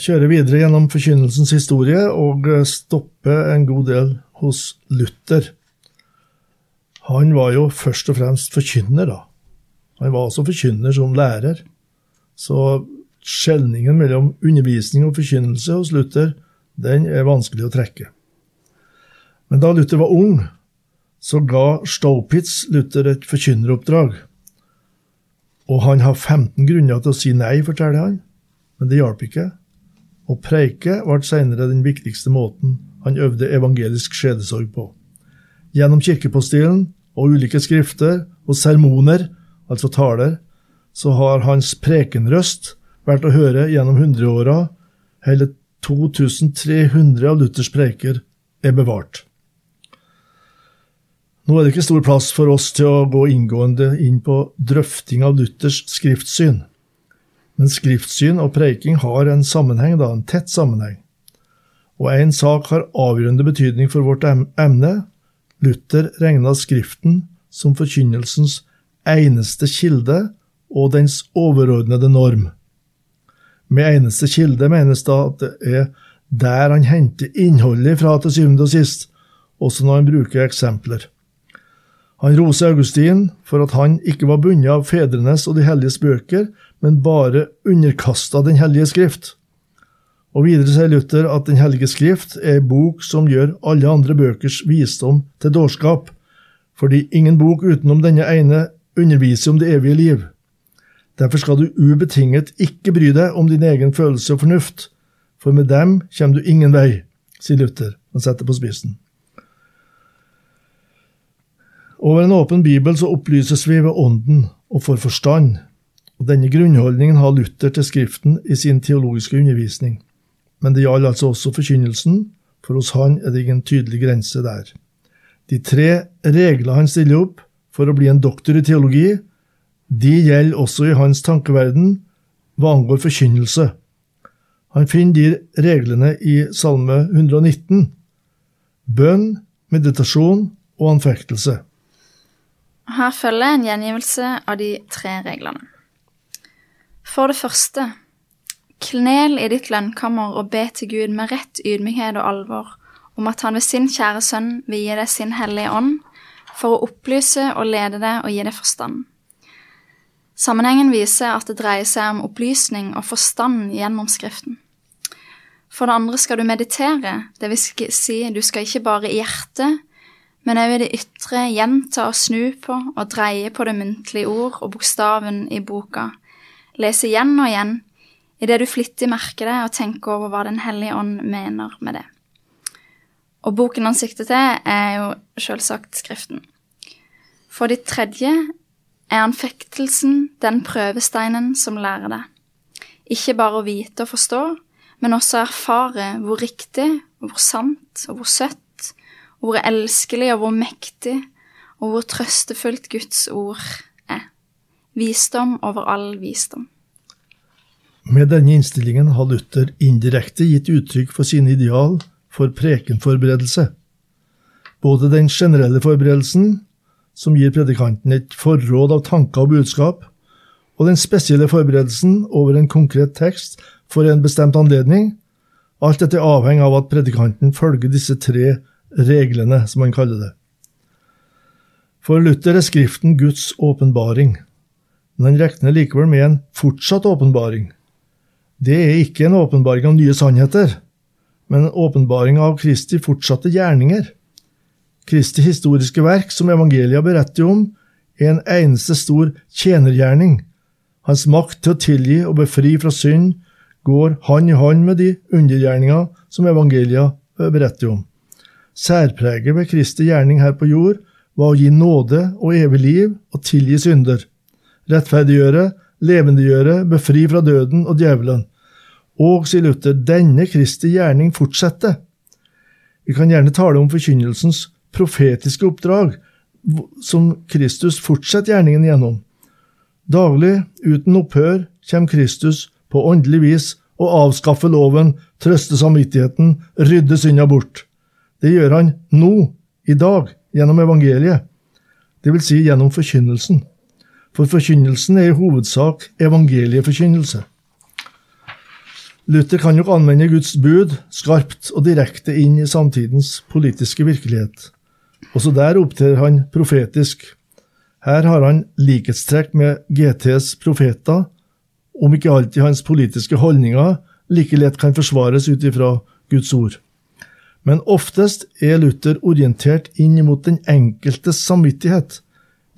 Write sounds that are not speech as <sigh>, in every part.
kjøre videre gjennom forkynnelsens historie og stoppe en god del hos Luther. Han var jo først og fremst forkynner, da. Han var også forkynner som lærer. Så skjelningen mellom undervisning og forkynnelse hos Luther, den er vanskelig å trekke. Men da Luther var ung, så ga Staupitz Luther et forkynneroppdrag. Og han har 15 grunner til å si nei, forteller han, men det hjalp ikke. Å preike ble senere den viktigste måten han øvde evangelisk skjedesorg på. Gjennom kirkepostilen og ulike skrifter og sermoner, altså taler, så har hans prekenrøst vært å høre gjennom hundreåra. Hele 2300 av Luthers preker er bevart. Nå er det ikke stor plass for oss til å gå inngående inn på drøfting av Luthers skriftsyn. Men skriftsyn og preiking har en sammenheng, da, en tett sammenheng. Og én sak har avgjørende betydning for vårt emne. Luther regna Skriften som forkynnelsens eneste kilde og dens overordnede norm. Med eneste kilde menes da at det er der han henter innholdet fra til syvende og sist, også når han bruker eksempler. Han roser Augustin for at han ikke var bundet av fedrenes og de helliges bøker, men bare underkasta Den hellige skrift. Og videre sier Luther at Den hellige skrift er ei bok som gjør alle andre bøkers visdom til dårskap, fordi ingen bok utenom denne ene underviser om det evige liv. Derfor skal du ubetinget ikke bry deg om din egen følelse og fornuft, for med dem kommer du ingen vei, sier Luther. og setter på spissen. Over en åpen bibel så opplyses vi ved ånden og får forstand, og denne grunnholdningen har Luther til Skriften i sin teologiske undervisning. Men det gjaldt altså også forkynnelsen, for hos han er det ingen tydelig grense der. De tre regler han stiller opp for å bli en doktor i teologi, de gjelder også i hans tankeverden hva angår forkynnelse. Han finner de reglene i Salme 119. Bønn, meditasjon og anfektelse. Her følger en gjengivelse av de tre reglene. For det første, knel i ditt lønnkammer og be til Gud med rett ydmykhet og alvor om at han ved sin kjære sønn vil gi deg sin hellige ånd for å opplyse og lede deg og gi deg forstand. Sammenhengen viser at det dreier seg om opplysning og forstand gjennom Skriften. For det andre skal du meditere, vil si du skal ikke bare i hjertet, men òg i det ytre gjenta og snu på og dreie på det muntlige ord og bokstaven i boka, lese igjen og igjen idet du flittig merker det og tenker over hva Den hellige ånd mener med det. Og boken han sikter til, er jo selvsagt Skriften. For det tredje er anfektelsen den prøvesteinen som lærer deg. Ikke bare å vite og forstå, men også erfare hvor riktig, hvor sant og hvor søtt hvor elskelig og hvor mektig og hvor trøstefullt Guds ord er. Visdom over all visdom. Med denne innstillingen har Luther indirekte gitt uttrykk for sine ideal for prekenforberedelse. Både den generelle forberedelsen, som gir predikanten et forråd av tanker og budskap, og den spesielle forberedelsen over en konkret tekst for en bestemt anledning, alt dette avhenger av at predikanten følger disse tre reglene, som han kaller det. For Luther er Skriften Guds åpenbaring, men han regner likevel med en fortsatt åpenbaring. Det er ikke en åpenbaring av nye sannheter, men en åpenbaring av Kristi fortsatte gjerninger. Kristi historiske verk, som evangelia beretter om, er en eneste stor tjenergjerning. Hans makt til å tilgi og befri fra synd går hånd i hånd med de undergjerninger som evangelia beretter om. Særpreget ved Kristi gjerning her på jord var å gi nåde og evig liv og tilgi synder, rettferdiggjøre, levendegjøre, befri fra døden og djevelen. Og, sier Luther, denne Kristi gjerning fortsetter. Vi kan gjerne tale om forkynnelsens profetiske oppdrag, som Kristus fortsetter gjerningen gjennom. Daglig, uten opphør, kommer Kristus på åndelig vis og avskaffer loven, trøster samvittigheten, rydder synda bort. Det gjør han nå, i dag, gjennom evangeliet, det vil si gjennom forkynnelsen. For forkynnelsen er i hovedsak evangelieforkynnelse. Luther kan nok anvende Guds bud skarpt og direkte inn i samtidens politiske virkelighet. Også der opptrer han profetisk. Her har han likhetstrekk med GTs profeter, om ikke alltid hans politiske holdninger like lett kan forsvares ut ifra Guds ord. Men oftest er Luther orientert inn mot den enkeltes samvittighet,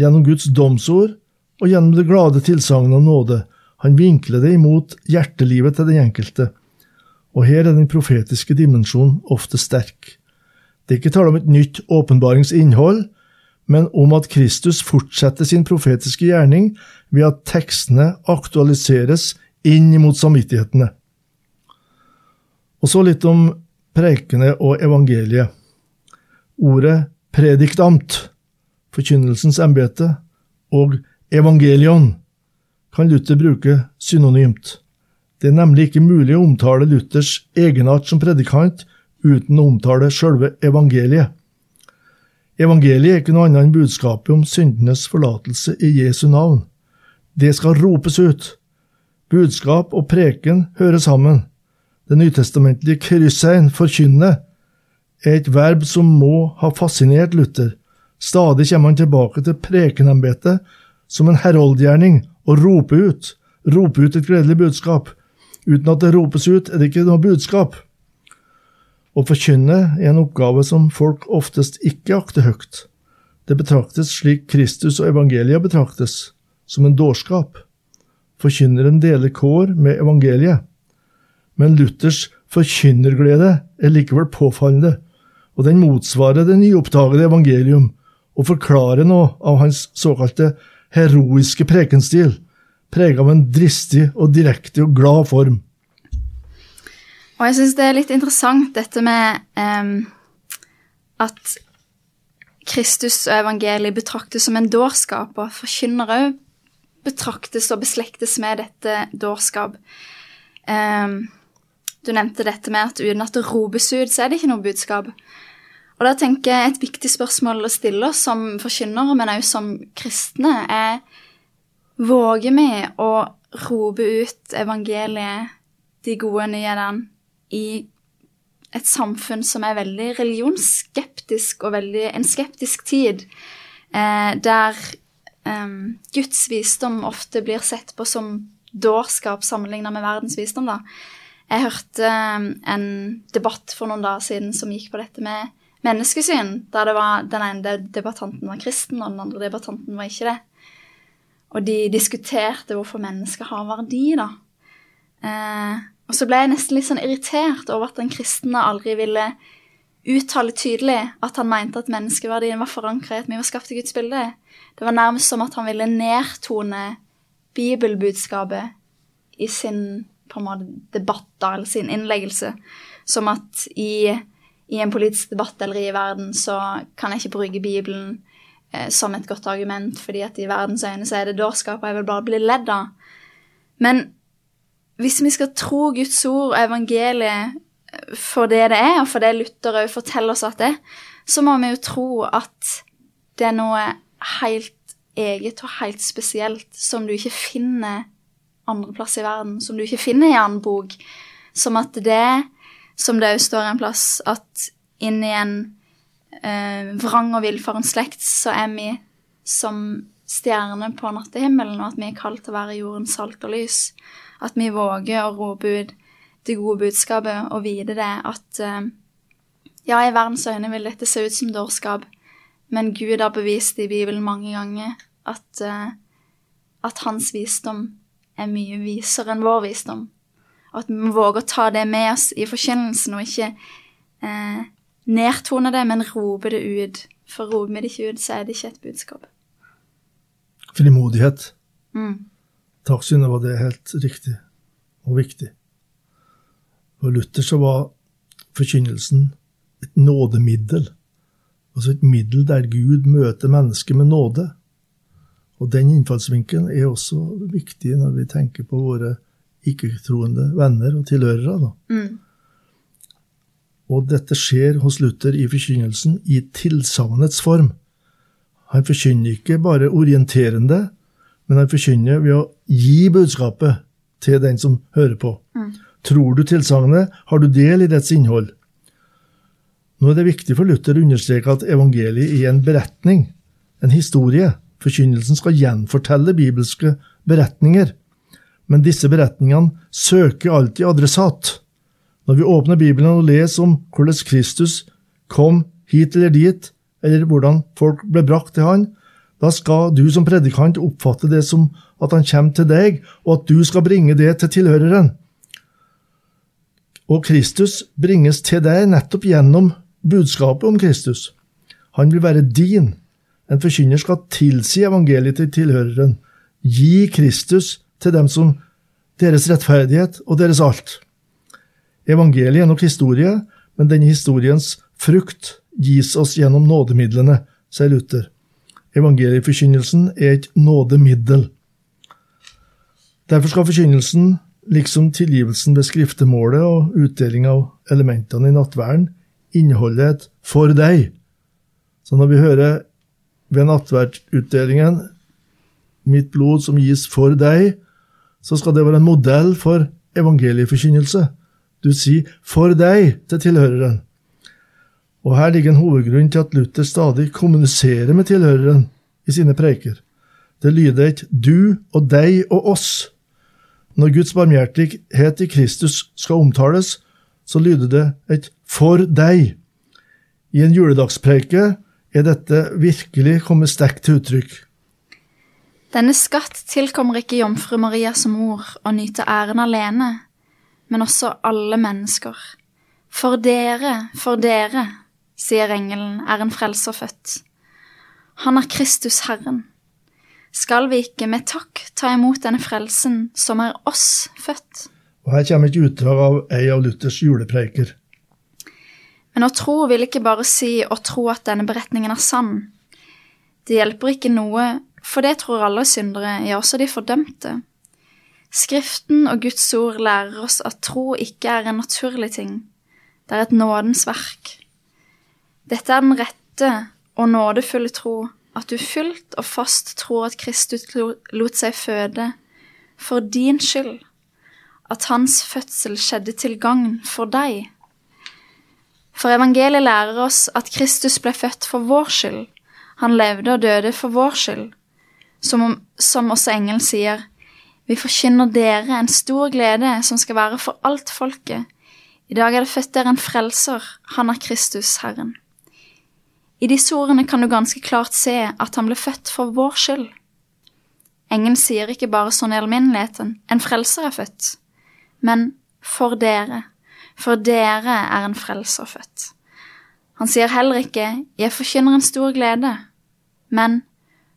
gjennom Guds domsord og gjennom det glade tilsagnet om nåde. Han vinkler det imot hjertelivet til den enkelte. Og her er den profetiske dimensjonen ofte sterk. Det er ikke tale om et nytt åpenbaringsinnhold, men om at Kristus fortsetter sin profetiske gjerning ved at tekstene aktualiseres inn mot samvittighetene. Og så litt om preikene og evangeliet. Ordet prediktamt, forkynnelsens embete, og evangelion kan Luther bruke synonymt. Det er nemlig ikke mulig å omtale Luthers egenart som predikant uten å omtale selve evangeliet. Evangeliet er ikke noe annet enn budskapet om syndenes forlatelse i Jesu navn. Det skal ropes ut. Budskap og preken hører sammen. Det nytestamentlige kryssein, forkynne, er et verb som må ha fascinert Luther. Stadig kommer han tilbake til prekenembetet som en heroldgjerning og rope ut, rope ut et gledelig budskap. Uten at det ropes ut, er det ikke noe budskap. Å forkynne er en oppgave som folk oftest ikke akter høyt. Det betraktes slik Kristus og evangeliet betraktes, som en dårskap. Forkynneren deler kår med evangeliet. Men Luthers forkynnerglede er likevel påfallende, og den motsvarer det nyoppdagede evangelium og forklarer noe av hans såkalte heroiske prekenstil, preget av en dristig og direkte og glad form. Og jeg syns det er litt interessant dette med um, at Kristus og evangeliet betraktes som en dårskap, og forkynnere òg betraktes og beslektes med dette dårskap. Um, du nevnte dette med at uten at det ropes ut, så er det ikke noe budskap. Og da tenker jeg et viktig spørsmål å stille oss som forkynnere, men også som kristne, er Våger vi å rope ut evangeliet, de gode nyhetene, i et samfunn som er veldig religionsskeptisk og veldig en skeptisk tid, eh, der eh, Guds visdom ofte blir sett på som dårskap sammenlignet med verdens visdom. da. Jeg hørte eh, en debatt for noen dager siden som gikk på dette med menneskesyn, der det var, den ene debattanten var kristen, og den andre debattanten var ikke det. Og de diskuterte hvorfor mennesker har verdi, da. Eh, og så ble jeg nesten litt sånn irritert over at den kristne aldri ville uttale tydelig at han mente at menneskeverdien var forankra i at vi var skapt i Guds bilde. Det var nærmest som at han ville nedtone bibelbudskapet i sin på en måte debatt, da, eller sin innleggelse. Som at i, i, en politisk debatt eller i verden så kan jeg ikke bruke Bibelen eh, som et godt argument, fordi at i verdens øyne så er det dårskap, og jeg vil bare bli ledd av. Men hvis vi skal tro Guds ord og evangeliet for det det er, og for det Luther òg forteller oss at det er, så må vi jo tro at det er noe helt eget og helt spesielt som du ikke finner andre plass i verden, som du ikke finner i en annen bok. Som at det, som det òg står en plass, at inni en eh, vrang og villfaren slekt, så er vi som stjerner på nattehimmelen, og at vi er kalt til å være jordens salt og lys. At vi våger å rope ut det gode budskapet og vite det at eh, ja, i verdens øyne vil dette se ut som dårskap, men Gud har bevist i Bibelen mange ganger at, eh, at hans visdom er mye visere enn vår visdom. At vi våger å ta det med oss i forkynnelsen, og ikke eh, nedtone det, men rope det ut. For roper vi det ikke ut, så er det ikke et budskap. Frimodighet. Mm. Takk, Synnøve, det er helt riktig og viktig. For Luther så var forkynnelsen et nådemiddel. Altså et middel der Gud møter mennesket med nåde. Og den innfallsvinkelen er også viktig når vi tenker på våre ikke-troende venner og tilhørere. Mm. Og dette skjer hos Luther i forkynnelsen i tilsagnets form. Han forkynner ikke bare orienterende, men han forkynner ved å gi budskapet til den som hører på. Tror du tilsagnet, har du del i dets innhold. Nå er det viktig for Luther å understreke at evangeliet er en beretning, en historie. Forkynnelsen skal gjenfortelle bibelske beretninger. Men disse beretningene søker alltid adressat. Når vi åpner Bibelen og leser om hvordan Kristus kom hit eller dit, eller hvordan folk ble brakt til han, da skal du som predikant oppfatte det som at han kommer til deg, og at du skal bringe det til tilhøreren. Og Kristus bringes til deg nettopp gjennom budskapet om Kristus. Han vil være din. En forkynner skal tilsi evangeliet til tilhøreren. Gi Kristus til dem som deres rettferdighet og deres alt. Evangeliet er nok historie, men denne historiens frukt gis oss gjennom nådemidlene, sier Luther. Evangelieforkynnelsen er et nådemiddel. Derfor skal forkynnelsen, liksom tilgivelsen ved skriftemålet og utdeling av elementene i nattverden, inneholde et 'for deg'. Så når vi hører ved nattverdutdelingen 'mitt blod som gis for deg', så skal det være en modell for evangelieforkynnelse. Du sier 'for deg' til tilhøreren. Og her ligger en hovedgrunn til at Luther stadig kommuniserer med tilhøreren i sine preker. Det lyder et 'du' og 'deg' og 'oss'. Når Guds barmhjertighet i Kristus skal omtales, så lyder det et 'for deg'. I en juledagspreike er dette virkelig kommet sterkt til uttrykk. Denne skatt tilkommer ikke jomfru Maria som mor å nyte æren alene, men også alle mennesker. For dere, for dere, sier engelen, er en frelser født. Han er Kristus Herren. Skal vi ikke med takk ta imot denne frelsen som er oss født? Og Her kommer et utdrag av ei av Luthers julepreiker. Men å tro vil ikke bare si å tro at denne beretningen er sann. Det hjelper ikke noe, for det tror alle syndere, ja, også de fordømte. Skriften og Guds ord lærer oss at tro ikke er en naturlig ting, det er et nådens verk. Dette er den rette og nådefulle tro, at du fullt og fast tror at Kristus lot seg føde for din skyld, at hans fødsel skjedde til gagn for deg. For evangeliet lærer oss at Kristus ble født for vår skyld, han levde og døde for vår skyld. Som, om, som også engelen sier, vi forkynner dere en stor glede som skal være for alt folket. I dag er det født dere en frelser, han er Kristus, Herren. I disse ordene kan du ganske klart se at han ble født for vår skyld. Engelen sier ikke bare sånn i alminneligheten, en frelser er født, men for dere, for dere er en frelser født. Han sier heller ikke jeg forkynner en stor glede, men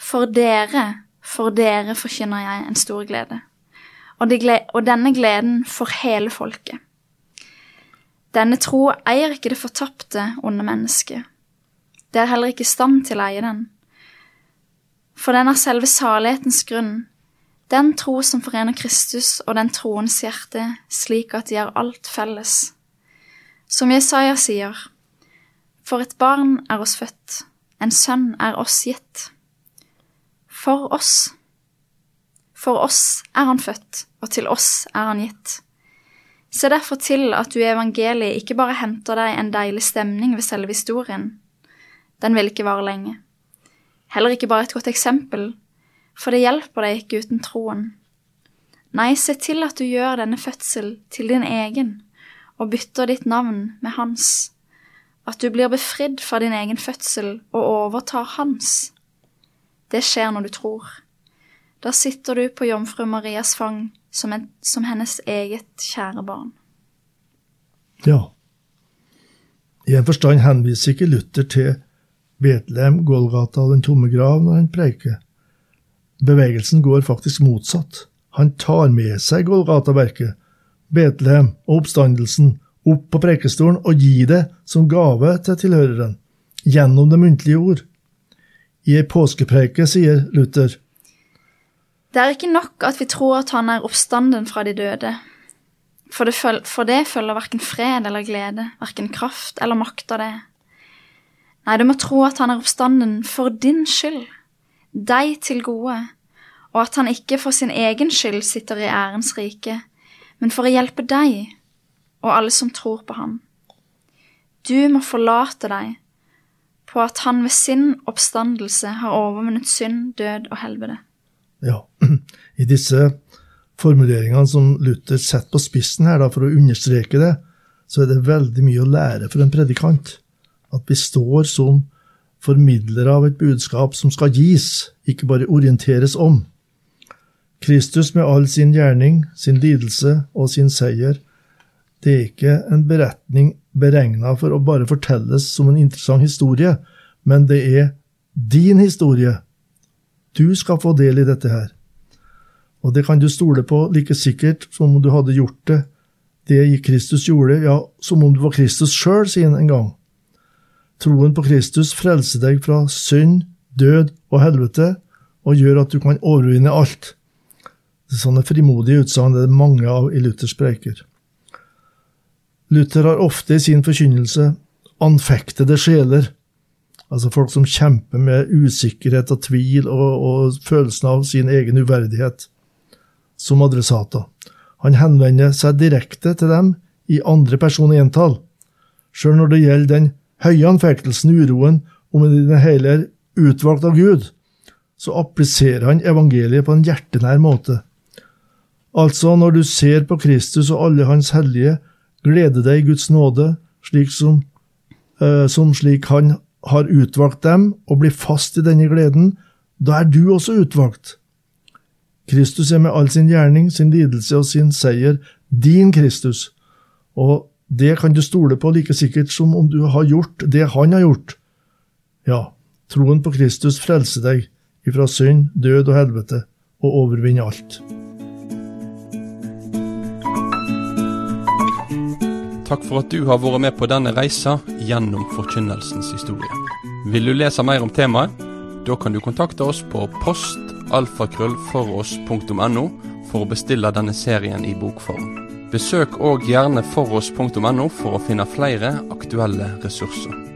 for dere, for dere forkynner jeg en stor glede. Og, de gled og denne gleden for hele folket. Denne tro eier ikke det fortapte, onde mennesket. Det er heller ikke i stand til å eie den. For den er selve salighetens grunn, den tro som forener Kristus og den troens hjerte, slik at de har alt felles. Som Jesaja sier, for et barn er oss født, en sønn er oss gitt. For oss. For oss er han født, og til oss er han gitt. Se derfor til at du i evangeliet ikke bare henter deg en deilig stemning ved selve historien. Den vil ikke vare lenge. Heller ikke bare et godt eksempel, for det hjelper deg ikke uten troen. Nei, se til at du gjør denne fødsel til din egen, og bytter ditt navn med hans, at du blir befridd fra din egen fødsel og overtar hans. Det skjer når du tror. Da sitter du på jomfru Marias fang som, en, som hennes eget kjære barn. Ja. I en forstand henviser ikke Luther til Betlehem, Golgata og den tomme grav når han preiker. Bevegelsen går faktisk motsatt. Han tar med seg Golgata-verket, Betlehem og oppstandelsen opp på prekestolen og gir det som gave til tilhøreren, gjennom det muntlige ord. I ei påskepreike sier Luther Det er ikke nok at vi tror at han er oppstanden fra de døde. For det, føl for det følger verken fred eller glede, verken kraft eller makt av det. Nei, du må tro at han er oppstanden for din skyld, deg til gode, og at han ikke for sin egen skyld sitter i ærens rike, men for å hjelpe deg og alle som tror på ham. Du må forlate deg på at han ved sin oppstandelse har overvunnet synd, død og helvete. Ja, <clears throat> i disse formuleringene som Luther setter på spissen her, da, for å understreke det, så er det veldig mye å lære for en predikant. At vi står som formidlere av et budskap som skal gis, ikke bare orienteres om. Kristus med all sin gjerning, sin lidelse og sin seier, det er ikke en beretning beregna for å bare fortelles som en interessant historie, men det er din historie. Du skal få del i dette her. Og det kan du stole på like sikkert som om du hadde gjort det, det Kristus gjorde, ja, som om du var Kristus sjøl, sier en gang. Troen på Kristus frelser deg fra synd, død og helvete, og gjør at du kan overvinne alt. Sånne frimodige utsagn er det mange av i Luthers preiker. Luther har ofte i sin forkynnelse anfektede sjeler, altså folk som kjemper med usikkerhet og tvil og, og følelsen av sin egen uverdighet, som adressater. Han henvender seg direkte til dem i andre person entall, sjøl når det gjelder den høye anfektelsen, uroen, om det hele er utvalgt av Gud, så appliserer han evangeliet på en hjertenær måte. Altså, når du ser på Kristus og alle hans hellige, glede deg i Guds nåde, slik som, uh, som slik han har utvalgt dem, og bli fast i denne gleden, da er du også utvalgt. Kristus er med all sin gjerning, sin lidelse og sin seier din Kristus, og det kan du stole på like sikkert som om du har gjort det han har gjort. Ja, troen på Kristus frelser deg ifra synd, død og helvete, og overvinner alt. Takk for at du har vært med på denne reisa gjennom forkynnelsens historie. Vil du lese mer om temaet? Da kan du kontakte oss på postalfakrøllfoross.no for å bestille denne serien i bokform. Besøk òg gjerne foross.no for å finne flere aktuelle ressurser.